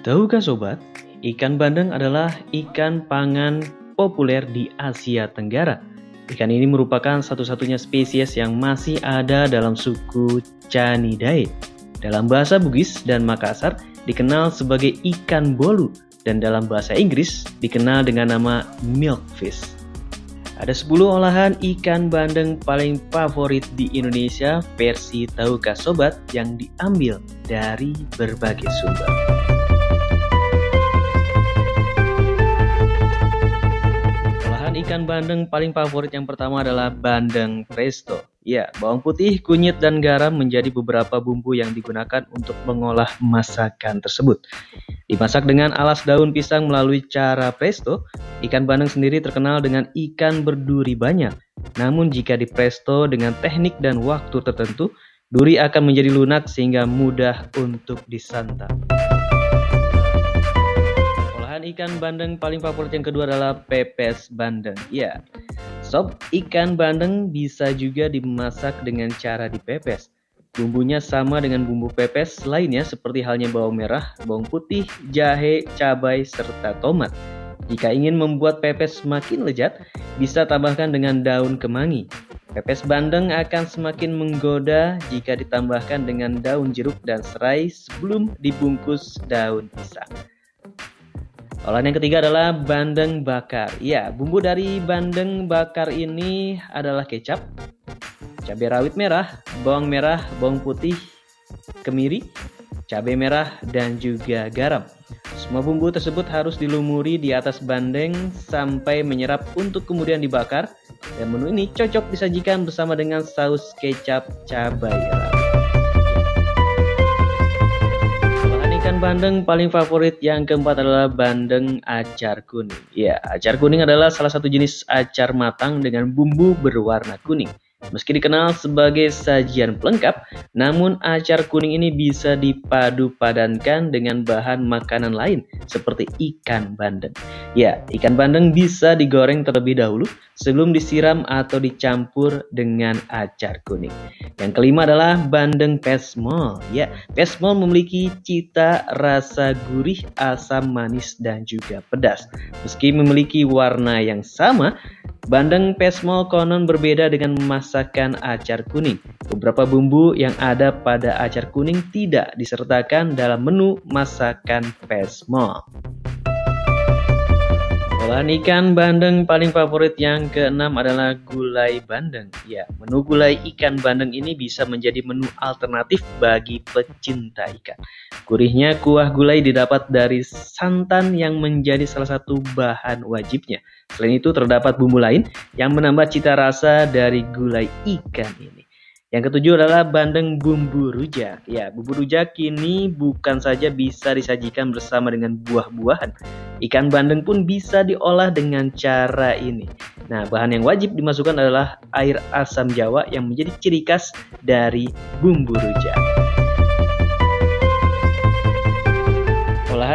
Tahukah sobat, ikan bandeng adalah ikan pangan populer di Asia Tenggara. Ikan ini merupakan satu-satunya spesies yang masih ada dalam suku Canidae. Dalam bahasa Bugis dan Makassar dikenal sebagai ikan bolu dan dalam bahasa Inggris dikenal dengan nama milkfish. Ada 10 olahan ikan bandeng paling favorit di Indonesia versi Tahukah Sobat yang diambil dari berbagai sumber. Ikan bandeng paling favorit yang pertama adalah bandeng presto. Ya, bawang putih, kunyit, dan garam menjadi beberapa bumbu yang digunakan untuk mengolah masakan tersebut. Dimasak dengan alas daun pisang melalui cara presto, ikan bandeng sendiri terkenal dengan ikan berduri banyak. Namun jika di presto dengan teknik dan waktu tertentu, duri akan menjadi lunak sehingga mudah untuk disantap ikan bandeng paling favorit yang kedua adalah pepes bandeng. Ya, sop ikan bandeng bisa juga dimasak dengan cara dipepes. Bumbunya sama dengan bumbu pepes lainnya seperti halnya bawang merah, bawang putih, jahe, cabai, serta tomat. Jika ingin membuat pepes semakin lezat, bisa tambahkan dengan daun kemangi. Pepes bandeng akan semakin menggoda jika ditambahkan dengan daun jeruk dan serai sebelum dibungkus daun pisang. Olahan yang ketiga adalah bandeng bakar. Ya, bumbu dari bandeng bakar ini adalah kecap, cabai rawit merah, bawang merah, bawang putih, kemiri, cabai merah, dan juga garam. Semua bumbu tersebut harus dilumuri di atas bandeng sampai menyerap untuk kemudian dibakar. Dan menu ini cocok disajikan bersama dengan saus kecap cabai rawit. Bandeng paling favorit yang keempat adalah bandeng acar kuning. Ya, acar kuning adalah salah satu jenis acar matang dengan bumbu berwarna kuning. Meski dikenal sebagai sajian pelengkap, namun acar kuning ini bisa dipadu padankan dengan bahan makanan lain seperti ikan bandeng. Ya, ikan bandeng bisa digoreng terlebih dahulu sebelum disiram atau dicampur dengan acar kuning. Yang kelima adalah bandeng pesmol. Ya, pesmol memiliki cita rasa gurih, asam, manis, dan juga pedas. Meski memiliki warna yang sama, Bandeng pesmol konon berbeda dengan masakan acar kuning. Beberapa bumbu yang ada pada acar kuning tidak disertakan dalam menu masakan pesmol. Olahan ikan bandeng paling favorit yang keenam adalah gulai bandeng. Ya, menu gulai ikan bandeng ini bisa menjadi menu alternatif bagi pecinta ikan. Gurihnya kuah gulai didapat dari santan yang menjadi salah satu bahan wajibnya. Selain itu terdapat bumbu lain yang menambah cita rasa dari gulai ikan ini. Yang ketujuh adalah bandeng bumbu rujak. Ya, bumbu rujak ini bukan saja bisa disajikan bersama dengan buah-buahan. Ikan bandeng pun bisa diolah dengan cara ini. Nah, bahan yang wajib dimasukkan adalah air asam jawa yang menjadi ciri khas dari bumbu rujak.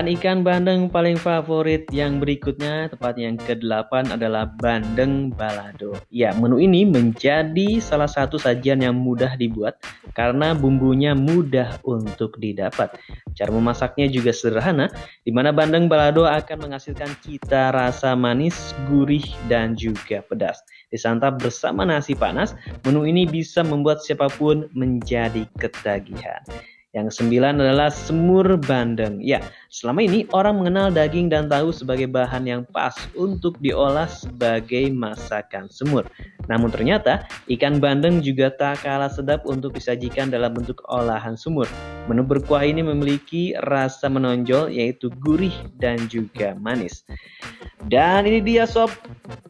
Ikan bandeng paling favorit yang berikutnya, tepatnya yang ke-8 adalah bandeng balado. Ya, menu ini menjadi salah satu sajian yang mudah dibuat karena bumbunya mudah untuk didapat. Cara memasaknya juga sederhana, di mana bandeng balado akan menghasilkan cita rasa manis, gurih, dan juga pedas. Disantap bersama nasi panas, menu ini bisa membuat siapa pun menjadi ketagihan. Yang kesembilan adalah semur bandeng. Ya, selama ini orang mengenal daging dan tahu sebagai bahan yang pas untuk diolah sebagai masakan semur. Namun ternyata ikan bandeng juga tak kalah sedap untuk disajikan dalam bentuk olahan semur. Menu berkuah ini memiliki rasa menonjol yaitu gurih dan juga manis. Dan ini dia sob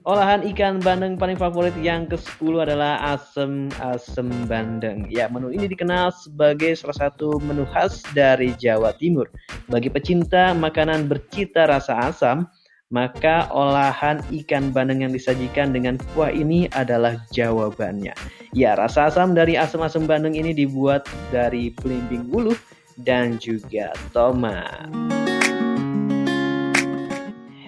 Olahan ikan bandeng paling favorit yang ke-10 adalah asem asem bandeng. Ya, menu ini dikenal sebagai salah satu menu khas dari Jawa Timur. Bagi pecinta makanan bercita rasa asam, maka olahan ikan bandeng yang disajikan dengan kuah ini adalah jawabannya. Ya, rasa asam dari asam-asam bandeng ini dibuat dari belimbing bulu dan juga tomat.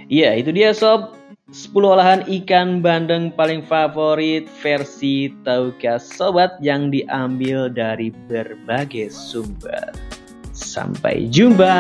Ya, itu dia sob 10 olahan ikan bandeng paling favorit versi Tahukah Sobat yang diambil dari berbagai sumber. Sampai jumpa.